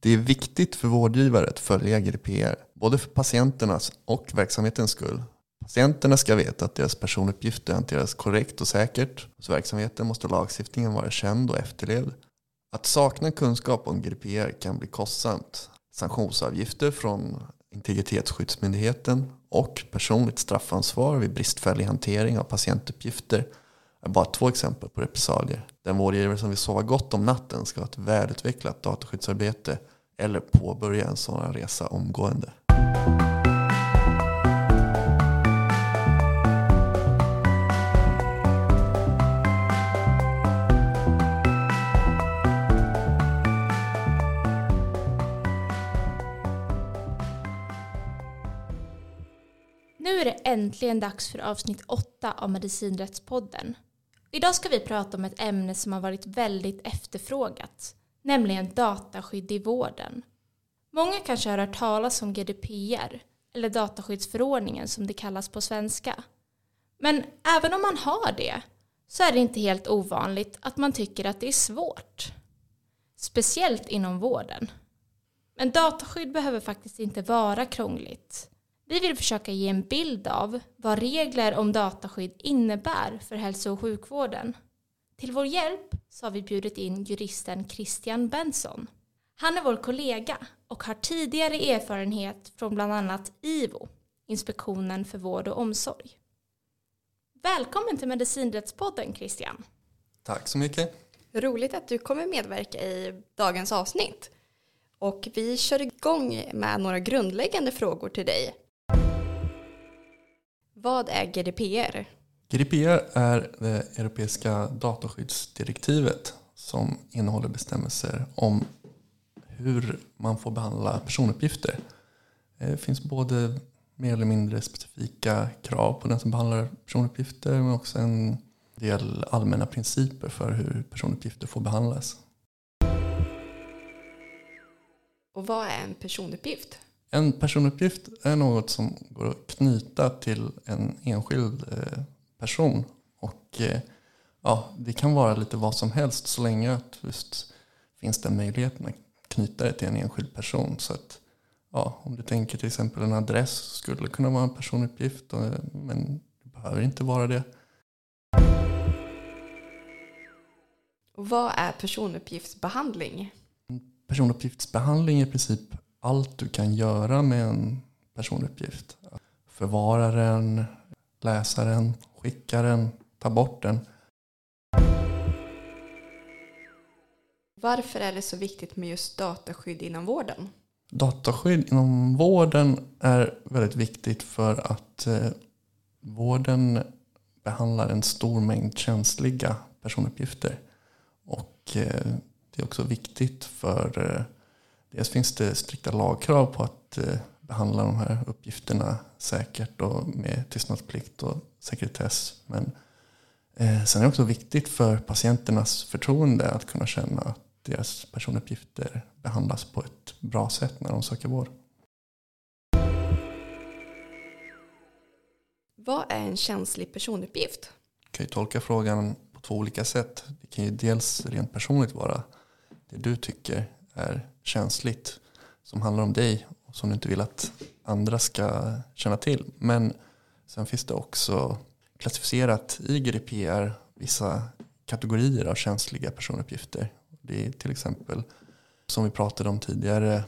Det är viktigt för vårdgivare att följa GDPR, både för patienternas och verksamhetens skull. Patienterna ska veta att deras personuppgifter hanteras korrekt och säkert. Hos verksamheten måste lagstiftningen vara känd och efterlevd. Att sakna kunskap om GDPR kan bli kostsamt. Sanktionsavgifter från Integritetsskyddsmyndigheten och personligt straffansvar vid bristfällig hantering av patientuppgifter bara två exempel på repressalier. Den vårdgivare som vill sova gott om natten ska ha ett välutvecklat dataskyddsarbete eller påbörja en sådan resa omgående. Nu är det äntligen dags för avsnitt 8 av Medicinrättspodden. Idag ska vi prata om ett ämne som har varit väldigt efterfrågat, nämligen dataskydd i vården. Många kanske har hört talas om GDPR, eller dataskyddsförordningen som det kallas på svenska. Men även om man har det så är det inte helt ovanligt att man tycker att det är svårt. Speciellt inom vården. Men dataskydd behöver faktiskt inte vara krångligt. Vi vill försöka ge en bild av vad regler om dataskydd innebär för hälso och sjukvården. Till vår hjälp så har vi bjudit in juristen Christian Benson. Han är vår kollega och har tidigare erfarenhet från bland annat IVO, Inspektionen för vård och omsorg. Välkommen till Medicinrättspodden Christian. Tack så mycket. Roligt att du kommer medverka i dagens avsnitt. Och vi kör igång med några grundläggande frågor till dig. Vad är GDPR? GDPR är det europeiska dataskyddsdirektivet som innehåller bestämmelser om hur man får behandla personuppgifter. Det finns både mer eller mindre specifika krav på den som behandlar personuppgifter men också en del allmänna principer för hur personuppgifter får behandlas. Och vad är en personuppgift? En personuppgift är något som går att knyta till en enskild eh, person. Och eh, ja, Det kan vara lite vad som helst så länge att just finns den möjligheten att knyta det till en enskild person. Så att, ja, om du tänker till exempel en adress skulle kunna vara en personuppgift men det behöver inte vara det. Och vad är personuppgiftsbehandling? Personuppgiftsbehandling är i princip allt du kan göra med en personuppgift. Förvara den, läsa den, skicka den, ta bort den. Varför är det så viktigt med just dataskydd inom vården? Dataskydd inom vården är väldigt viktigt för att eh, vården behandlar en stor mängd känsliga personuppgifter. Och eh, det är också viktigt för eh, Dels finns det strikta lagkrav på att eh, behandla de här uppgifterna säkert och med tystnadsplikt och sekretess. Men eh, sen är det också viktigt för patienternas förtroende att kunna känna att deras personuppgifter behandlas på ett bra sätt när de söker vård. Vad är en känslig personuppgift? Jag kan ju tolka frågan på två olika sätt. Det kan ju dels rent personligt vara det du tycker är känsligt som handlar om dig och som du inte vill att andra ska känna till. Men sen finns det också klassificerat i GDPR vissa kategorier av känsliga personuppgifter. Det är till exempel som vi pratade om tidigare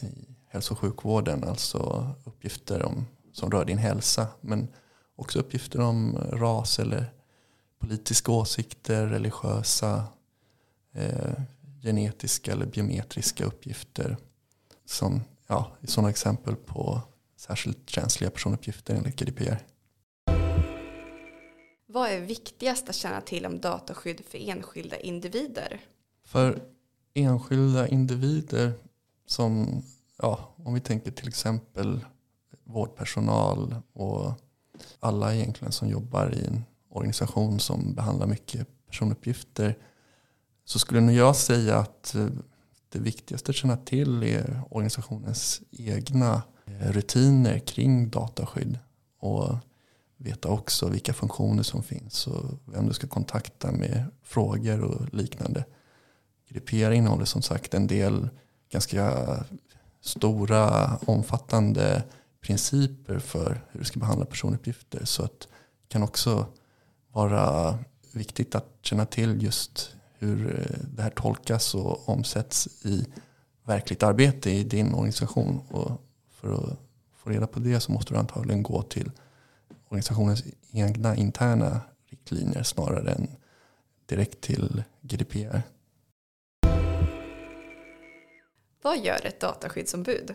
i hälso och sjukvården, alltså uppgifter om, som rör din hälsa. Men också uppgifter om ras eller politiska åsikter, religiösa, eh, genetiska eller biometriska uppgifter som ja, är sådana exempel på särskilt känsliga personuppgifter enligt GDPR. Vad är viktigast att känna till om dataskydd för enskilda individer? För enskilda individer som, ja, om vi tänker till exempel vårdpersonal och alla egentligen som jobbar i en organisation som behandlar mycket personuppgifter så skulle nog jag säga att eh, det viktigaste att känna till är organisationens egna eh, rutiner kring dataskydd. Och veta också vilka funktioner som finns och vem du ska kontakta med frågor och liknande. GDPR innehåller som sagt en del ganska stora, omfattande principer för hur du ska behandla personuppgifter. Så att det kan också vara viktigt att känna till just hur eh, det här tolkas och omsätts i verkligt arbete i din organisation. Och för att få reda på det så måste du antagligen gå till organisationens egna interna riktlinjer snarare än direkt till GDPR. Vad gör ett dataskyddsombud?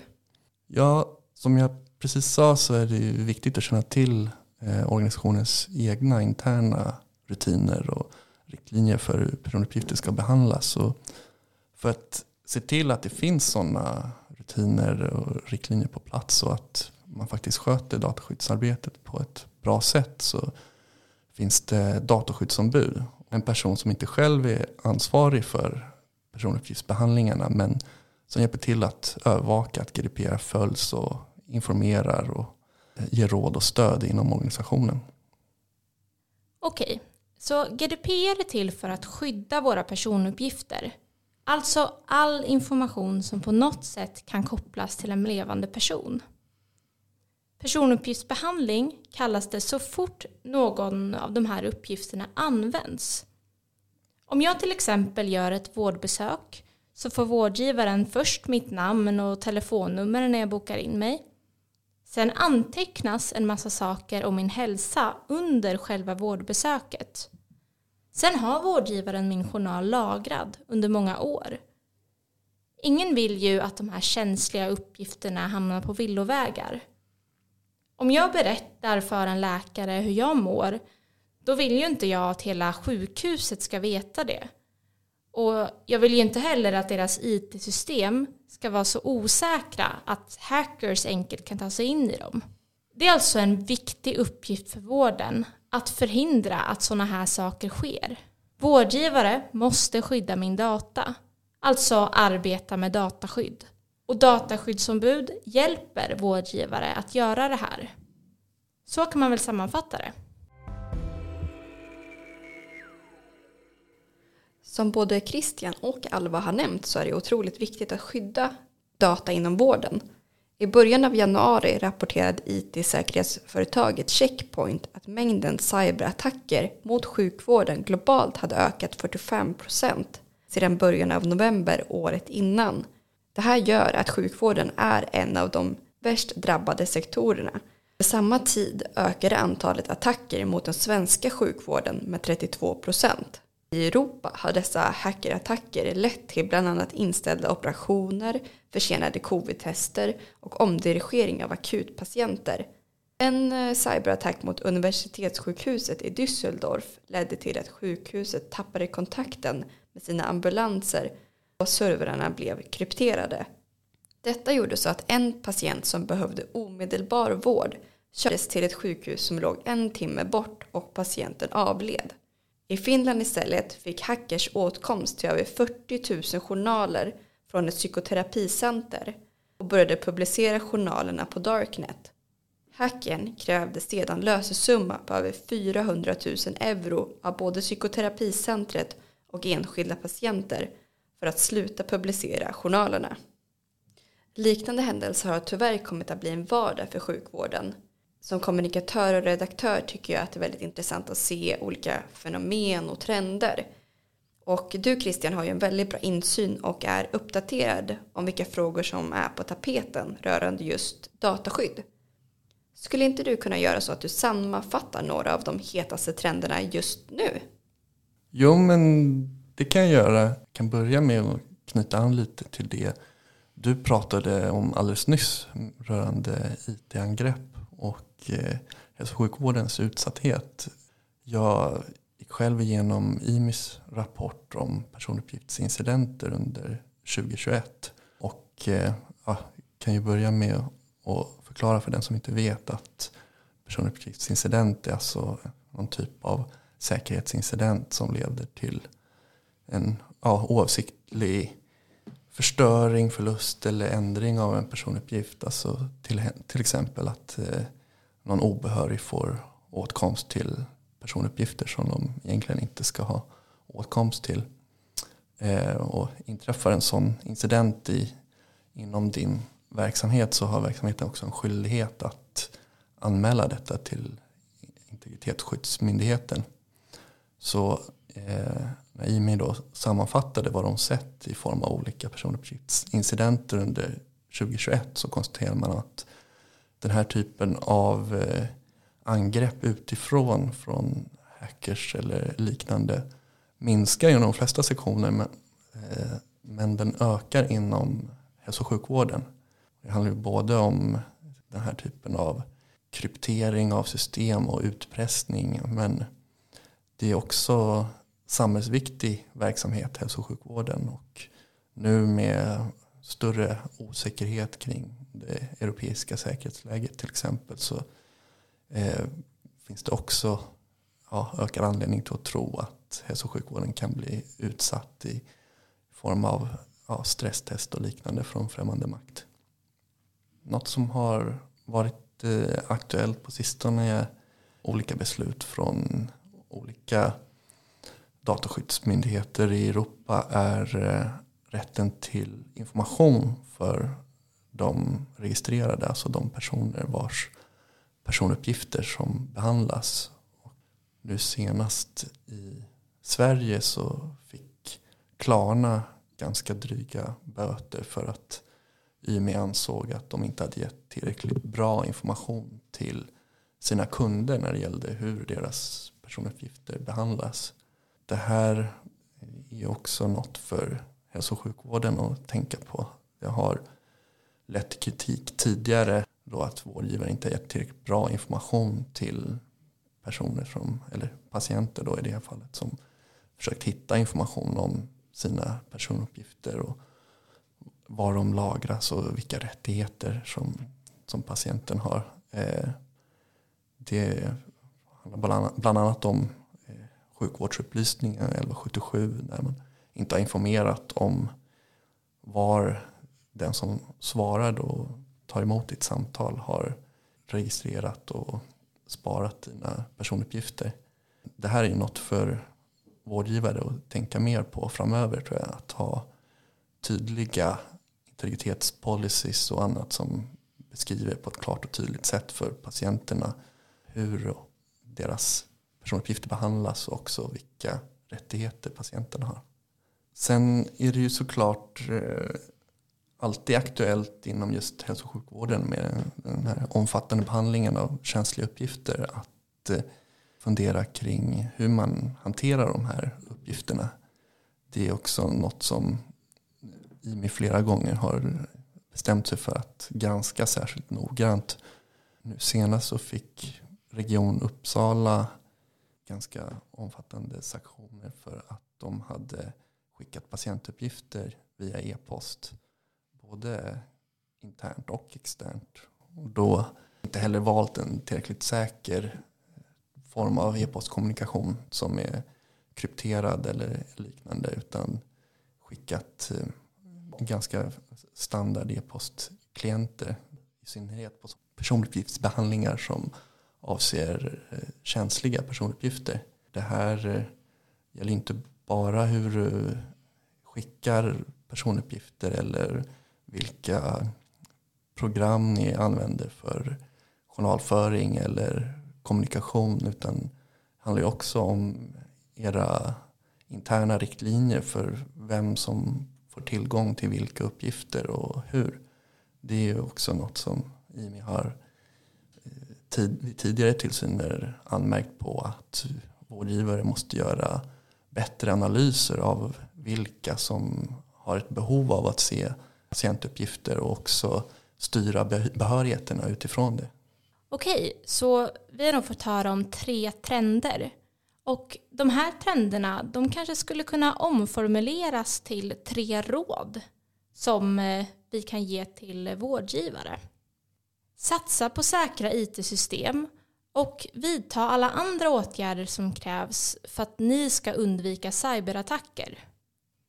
Ja, som jag precis sa så är det viktigt att känna till eh, organisationens egna interna rutiner och riktlinjer för hur personuppgifter ska behandlas. Och för att se till att det finns sådana rutiner och riktlinjer på plats och att man faktiskt sköter dataskyddsarbetet på ett bra sätt så finns det dataskyddsombud. En person som inte själv är ansvarig för personuppgiftsbehandlingarna men som hjälper till att övervaka att GDPR följs och informerar och ger råd och stöd inom organisationen. Okej, så GDPR är till för att skydda våra personuppgifter. Alltså all information som på något sätt kan kopplas till en levande person. Personuppgiftsbehandling kallas det så fort någon av de här uppgifterna används. Om jag till exempel gör ett vårdbesök så får vårdgivaren först mitt namn och telefonnummer när jag bokar in mig. Sen antecknas en massa saker om min hälsa under själva vårdbesöket. Sen har vårdgivaren min journal lagrad under många år. Ingen vill ju att de här känsliga uppgifterna hamnar på villovägar. Om jag berättar för en läkare hur jag mår, då vill ju inte jag att hela sjukhuset ska veta det. Och jag vill ju inte heller att deras IT-system ska vara så osäkra att hackers enkelt kan ta sig in i dem. Det är alltså en viktig uppgift för vården att förhindra att sådana här saker sker. Vårdgivare måste skydda min data, alltså arbeta med dataskydd. Och dataskyddsombud hjälper vårdgivare att göra det här. Så kan man väl sammanfatta det. Som både Christian och Alva har nämnt så är det otroligt viktigt att skydda data inom vården. I början av januari rapporterade IT-säkerhetsföretaget Checkpoint att mängden cyberattacker mot sjukvården globalt hade ökat 45 procent sedan början av november året innan. Det här gör att sjukvården är en av de värst drabbade sektorerna. Under samma tid ökade antalet attacker mot den svenska sjukvården med 32 procent. I Europa har dessa hackerattacker lett till bland annat inställda operationer, försenade covid-tester och omdirigering av akutpatienter. En eh, cyberattack mot universitetssjukhuset i Düsseldorf ledde till att sjukhuset tappade kontakten med sina ambulanser och servrarna blev krypterade. Detta gjorde så att en patient som behövde omedelbar vård kördes till ett sjukhus som låg en timme bort och patienten avled. I Finland istället fick hackers åtkomst till över 40 000 journaler från ett psykoterapicenter och började publicera journalerna på Darknet. Hacken krävde sedan lösesumma på över 400 000 euro av både psykoterapicentret och enskilda patienter för att sluta publicera journalerna. Liknande händelser har tyvärr kommit att bli en vardag för sjukvården som kommunikatör och redaktör tycker jag att det är väldigt intressant att se olika fenomen och trender. Och du Christian har ju en väldigt bra insyn och är uppdaterad om vilka frågor som är på tapeten rörande just dataskydd. Skulle inte du kunna göra så att du sammanfattar några av de hetaste trenderna just nu? Jo, men det kan jag göra. Jag kan börja med att knyta an lite till det du pratade om alldeles nyss rörande IT-angrepp och Eh, hälso och sjukvårdens utsatthet. Jag gick själv igenom IMIs rapport om personuppgiftsincidenter under 2021 och eh, ja, kan ju börja med att förklara för den som inte vet att personuppgiftsincident är alltså någon typ av säkerhetsincident som leder till en ja, oavsiktlig förstöring, förlust eller ändring av en personuppgift. Alltså till, till exempel att eh, någon obehörig får åtkomst till personuppgifter som de egentligen inte ska ha åtkomst till. Eh, och inträffar en sån incident i inom din verksamhet så har verksamheten också en skyldighet att anmäla detta till Integritetsskyddsmyndigheten. Så eh, när IMI då sammanfattade vad de sett i form av olika personuppgiftsincidenter under 2021 så konstaterar man att den här typen av eh, angrepp utifrån från hackers eller liknande minskar inom de flesta sektioner men, eh, men den ökar inom hälso och sjukvården. Det handlar ju både om den här typen av kryptering av system och utpressning men det är också samhällsviktig verksamhet, hälso och sjukvården. Och nu med större osäkerhet kring det europeiska säkerhetsläget till exempel så eh, finns det också ja, ökad anledning till att tro att hälso och sjukvården kan bli utsatt i form av ja, stresstest och liknande från främmande makt. Något som har varit eh, aktuellt på sistone är olika beslut från olika dataskyddsmyndigheter i Europa är eh, rätten till information för de registrerade, alltså de personer vars personuppgifter som behandlas. Nu senast i Sverige så fick Klarna ganska dryga böter för att IME ansåg att de inte hade gett tillräckligt bra information till sina kunder när det gällde hur deras personuppgifter behandlas. Det här är också något för hälso och sjukvården att tänka på. Jag har lett kritik tidigare då att vårdgivare inte har gett tillräckligt bra information till personer som, eller patienter då i det här fallet som försökt hitta information om sina personuppgifter och var de lagras och vilka rättigheter som, som patienten har. Eh, det handlar bland annat om eh, sjukvårdsupplysningen 1177 där man inte har informerat om var den som svarar och tar emot ditt samtal har registrerat och sparat dina personuppgifter. Det här är ju något för vårdgivare att tänka mer på framöver tror jag. Att ha tydliga integritetspolicies och annat som beskriver på ett klart och tydligt sätt för patienterna hur deras personuppgifter behandlas och också vilka rättigheter patienterna har. Sen är det ju såklart eh, alltid aktuellt inom just hälso och sjukvården med den här omfattande behandlingen av känsliga uppgifter att eh, fundera kring hur man hanterar de här uppgifterna. Det är också något som IMI flera gånger har bestämt sig för att granska särskilt noggrant. Nu senast så fick Region Uppsala ganska omfattande sanktioner för att de hade skickat patientuppgifter via e-post. Både internt och externt. Och då inte heller valt en tillräckligt säker eh, form av e-postkommunikation som är krypterad eller liknande utan skickat eh, ganska standard e-postklienter i synnerhet på personuppgiftsbehandlingar som avser eh, känsliga personuppgifter. Det här gäller inte bara hur du skickar personuppgifter eller vilka program ni använder för journalföring eller kommunikation utan det handlar ju också om era interna riktlinjer för vem som får tillgång till vilka uppgifter och hur. Det är ju också något som IMI har eh, tid, tidigare tillsyner anmärkt på att vårdgivare måste göra bättre analyser av vilka som har ett behov av att se patientuppgifter och också styra behörigheterna utifrån det. Okej, så vi har då fått höra om tre trender. Och de här trenderna, de kanske skulle kunna omformuleras till tre råd som eh, vi kan ge till vårdgivare. Satsa på säkra IT-system och vidta alla andra åtgärder som krävs för att ni ska undvika cyberattacker.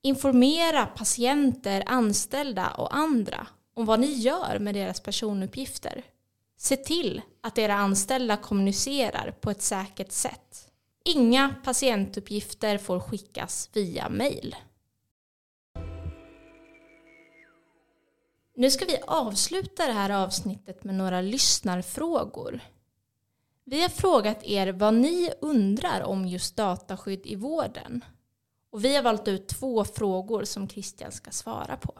Informera patienter, anställda och andra om vad ni gör med deras personuppgifter. Se till att era anställda kommunicerar på ett säkert sätt. Inga patientuppgifter får skickas via mail. Nu ska vi avsluta det här avsnittet med några lyssnarfrågor. Vi har frågat er vad ni undrar om just dataskydd i vården. Och vi har valt ut två frågor som Christian ska svara på.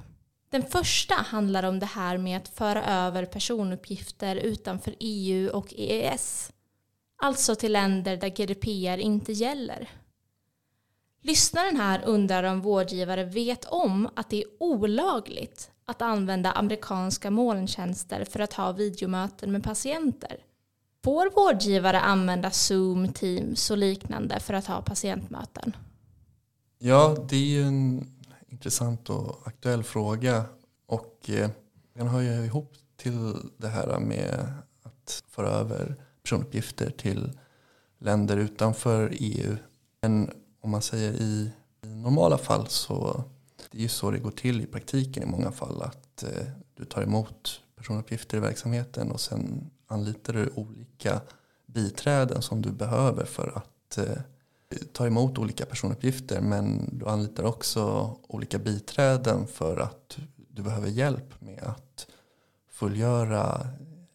Den första handlar om det här med att föra över personuppgifter utanför EU och EES. Alltså till länder där GDPR inte gäller. Lyssnaren här undrar om vårdgivare vet om att det är olagligt att använda amerikanska molntjänster för att ha videomöten med patienter. Får vårdgivare använda Zoom, Teams och liknande för att ha patientmöten? Ja, det är ju en intressant och aktuell fråga. Och eh, den hör ju ihop till det här med att föra över personuppgifter till länder utanför EU. Men om man säger i, i normala fall så det är ju så det går till i praktiken i många fall. Att eh, du tar emot personuppgifter i verksamheten och sen anlitar du olika biträden som du behöver för att eh, tar emot olika personuppgifter. Men du anlitar också olika biträden för att du behöver hjälp med att fullgöra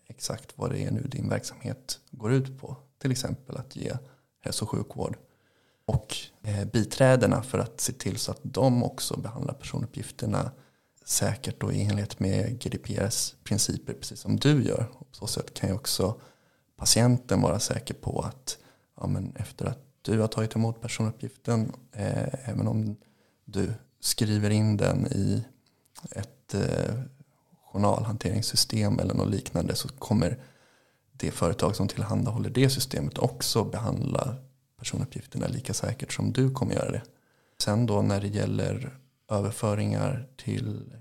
exakt vad det är nu din verksamhet går ut på. Till exempel att ge hälso och sjukvård. Och eh, biträdena för att se till så att de också behandlar personuppgifterna säkert och i enlighet med GDPRs principer precis som du gör. Och på så sätt kan ju också patienten vara säker på att ja, men efter att du har tagit emot personuppgiften eh, även om du skriver in den i ett eh, journalhanteringssystem eller något liknande så kommer det företag som tillhandahåller det systemet också behandla personuppgifterna lika säkert som du kommer göra det. Sen då när det gäller överföringar till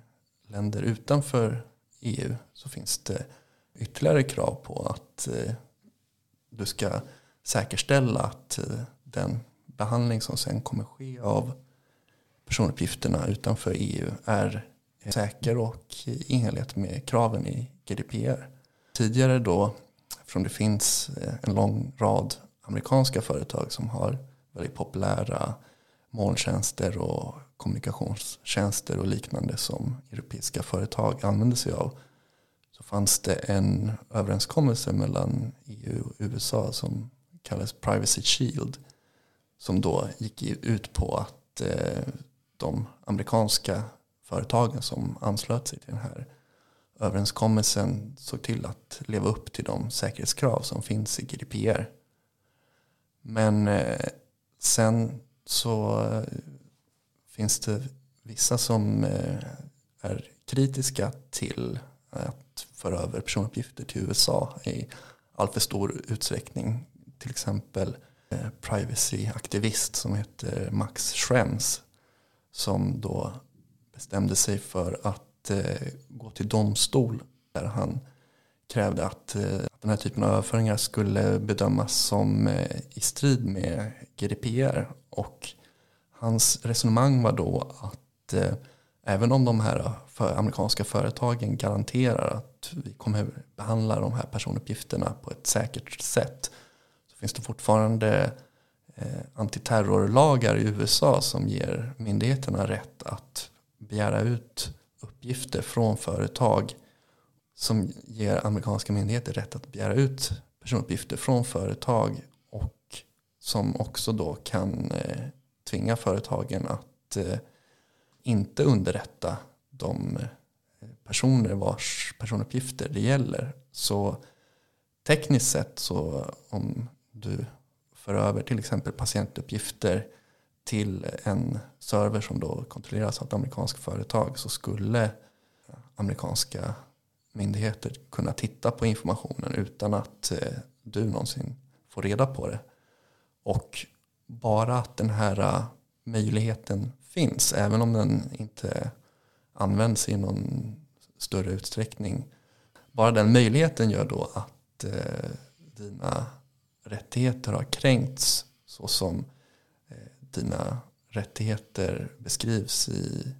länder utanför EU så finns det ytterligare krav på att eh, du ska säkerställa att eh, den behandling som sen kommer ske av personuppgifterna utanför EU är säker och i enlighet med kraven i GDPR. Tidigare då, eftersom det finns eh, en lång rad amerikanska företag som har väldigt populära molntjänster och kommunikationstjänster och liknande som europeiska företag använder sig av så fanns det en överenskommelse mellan EU och USA som kallas Privacy Shield som då gick ut på att eh, de amerikanska företagen som anslöt sig till den här överenskommelsen såg till att leva upp till de säkerhetskrav som finns i GDPR. Men eh, sen så eh, finns det vissa som är kritiska till att föra över personuppgifter till USA i alltför stor utsträckning. Till exempel Eh, privacy-aktivist som heter Max Schrems som då bestämde sig för att eh, gå till domstol där han krävde att, eh, att den här typen av överföringar skulle bedömas som i strid med GDPR. Och hans resonemang var då att även om de här för amerikanska företagen garanterar att vi kommer behandla de här personuppgifterna på ett säkert sätt så finns det fortfarande eh, antiterrorlagar i USA som ger myndigheterna rätt att begära ut uppgifter från företag som ger amerikanska myndigheter rätt att begära ut personuppgifter från företag och som också då kan eh, tvinga företagen att eh, inte underrätta de eh, personer vars personuppgifter det gäller. Så tekniskt sett så om du för över till exempel patientuppgifter till en server som då kontrolleras av ett amerikanskt företag så skulle amerikanska myndigheter kunna titta på informationen utan att eh, du någonsin får reda på det. Och bara att den här eh, möjligheten finns, även om den inte används i någon större utsträckning. Bara den möjligheten gör då att eh, dina rättigheter har kränkts så som eh, dina rättigheter beskrivs i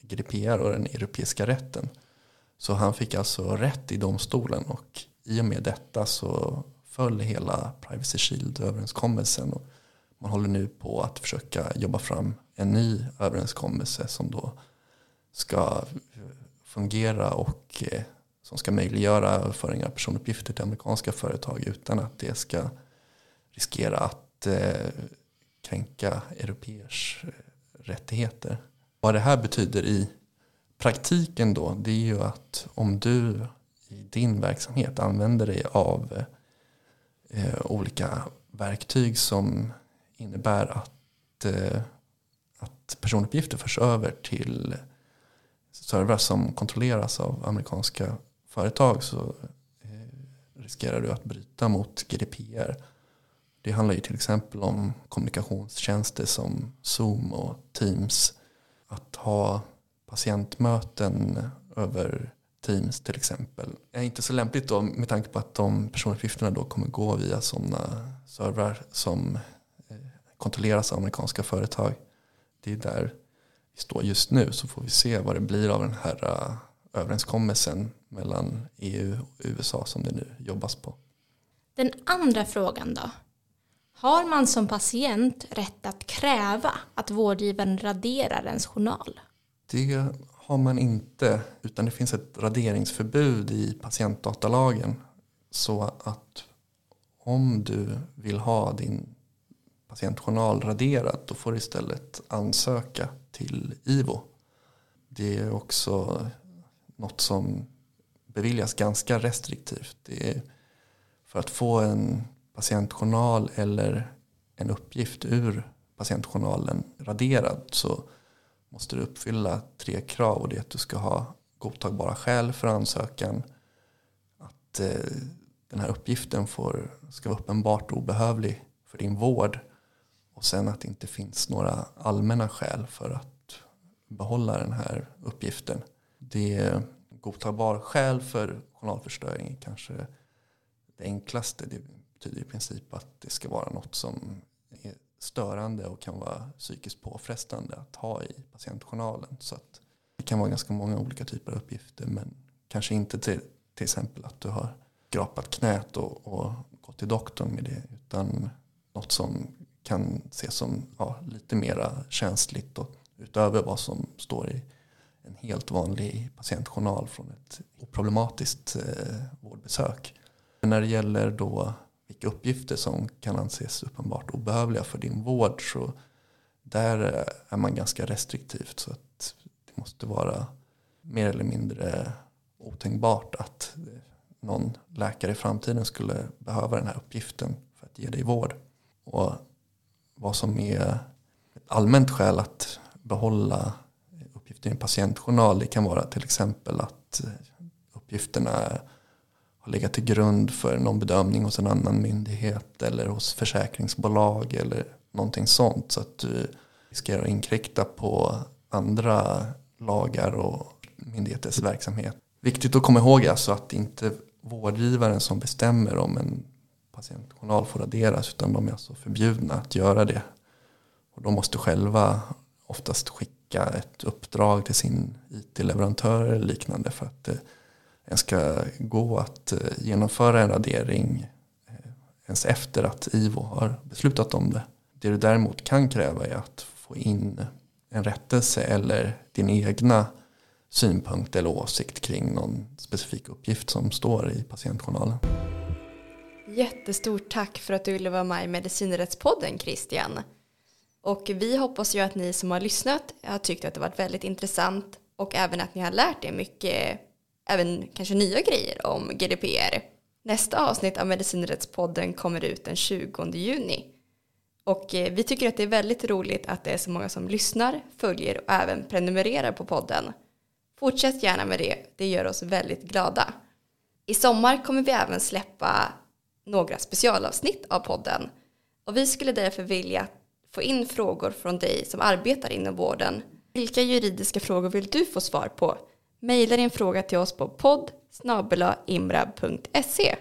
GDPR och den europeiska rätten. Så han fick alltså rätt i domstolen och i och med detta så föll hela Privacy Shield-överenskommelsen. Och man håller nu på att försöka jobba fram en ny överenskommelse som då ska fungera och eh, som ska möjliggöra överföring av personuppgifter till amerikanska företag utan att det ska riskera att eh, kränka europeers eh, rättigheter. Vad det här betyder i praktiken då, det är ju att om du i din verksamhet använder dig av eh, olika verktyg som innebär att, eh, att personuppgifter förs över till servrar som kontrolleras av amerikanska företag så eh, riskerar du att bryta mot GDPR. Det handlar ju till exempel om kommunikationstjänster som Zoom och Teams. Att ha patientmöten över Teams till exempel är inte så lämpligt då med tanke på att de personuppgifterna då kommer gå via sådana servrar som eh, kontrolleras av amerikanska företag. Det är där vi står just nu så får vi se vad det blir av den här eh, överenskommelsen mellan EU och USA som det nu jobbas på. Den andra frågan då? Har man som patient rätt att kräva att vårdgivaren raderar ens journal? Det har man inte, utan det finns ett raderingsförbud i patientdatalagen. Så att om du vill ha din patientjournal raderad då får du istället ansöka till IVO. Det är också något som beviljas ganska restriktivt. Det är för att få en patientjournal eller en uppgift ur patientjournalen raderad så måste du uppfylla tre krav. Och det är att du ska ha godtagbara skäl för ansökan. Att eh, den här uppgiften får, ska vara uppenbart obehövlig för din vård. Och sen att det inte finns några allmänna skäl för att behålla den här uppgiften. Det är godtagbar skäl för journalförstöring kanske det enklaste. Det betyder i princip att det ska vara något som är störande och kan vara psykiskt påfrestande att ha i patientjournalen. Så att det kan vara ganska många olika typer av uppgifter men kanske inte till, till exempel att du har grapat knät och, och gått till doktorn med det utan något som kan ses som ja, lite mera känsligt och utöver vad som står i en helt vanlig patientjournal från ett oproblematiskt eh, vårdbesök. Men när det gäller då vilka uppgifter som kan anses uppenbart obehövliga för din vård så där är man ganska restriktivt. Så att det måste vara mer eller mindre otänkbart att någon läkare i framtiden skulle behöva den här uppgiften för att ge dig vård. Och vad som är ett allmänt skäl att behålla uppgifter i en patientjournal det kan vara till exempel att uppgifterna har legat till grund för någon bedömning hos en annan myndighet eller hos försäkringsbolag eller någonting sånt. Så att du riskerar att inkräkta på andra lagar och myndigheters verksamhet. Viktigt att komma ihåg alltså att det inte är vårdgivaren som bestämmer om en patientjournal får raderas utan de är alltså förbjudna att göra det. Och de måste själva oftast skicka ett uppdrag till sin IT-leverantör eller liknande för att eh, ska gå att eh, genomföra en radering eh, ens efter att IVO har beslutat om det. Det du däremot kan kräva är att få in en rättelse eller din egna synpunkt eller åsikt kring någon specifik uppgift som står i patientjournalen. Jättestort tack för att du ville vara med i Medicinrättspodden Christian. Och vi hoppas ju att ni som har lyssnat har tyckt att det varit väldigt intressant och även att ni har lärt er mycket även kanske nya grejer om GDPR. Nästa avsnitt av Medicinrättspodden kommer ut den 20 juni. Och eh, vi tycker att det är väldigt roligt att det är så många som lyssnar, följer och även prenumererar på podden. Fortsätt gärna med det, det gör oss väldigt glada. I sommar kommer vi även släppa några specialavsnitt av podden. Och vi skulle därför vilja få in frågor från dig som arbetar inom vården. Vilka juridiska frågor vill du få svar på? Maila din fråga till oss på podd imrab.se.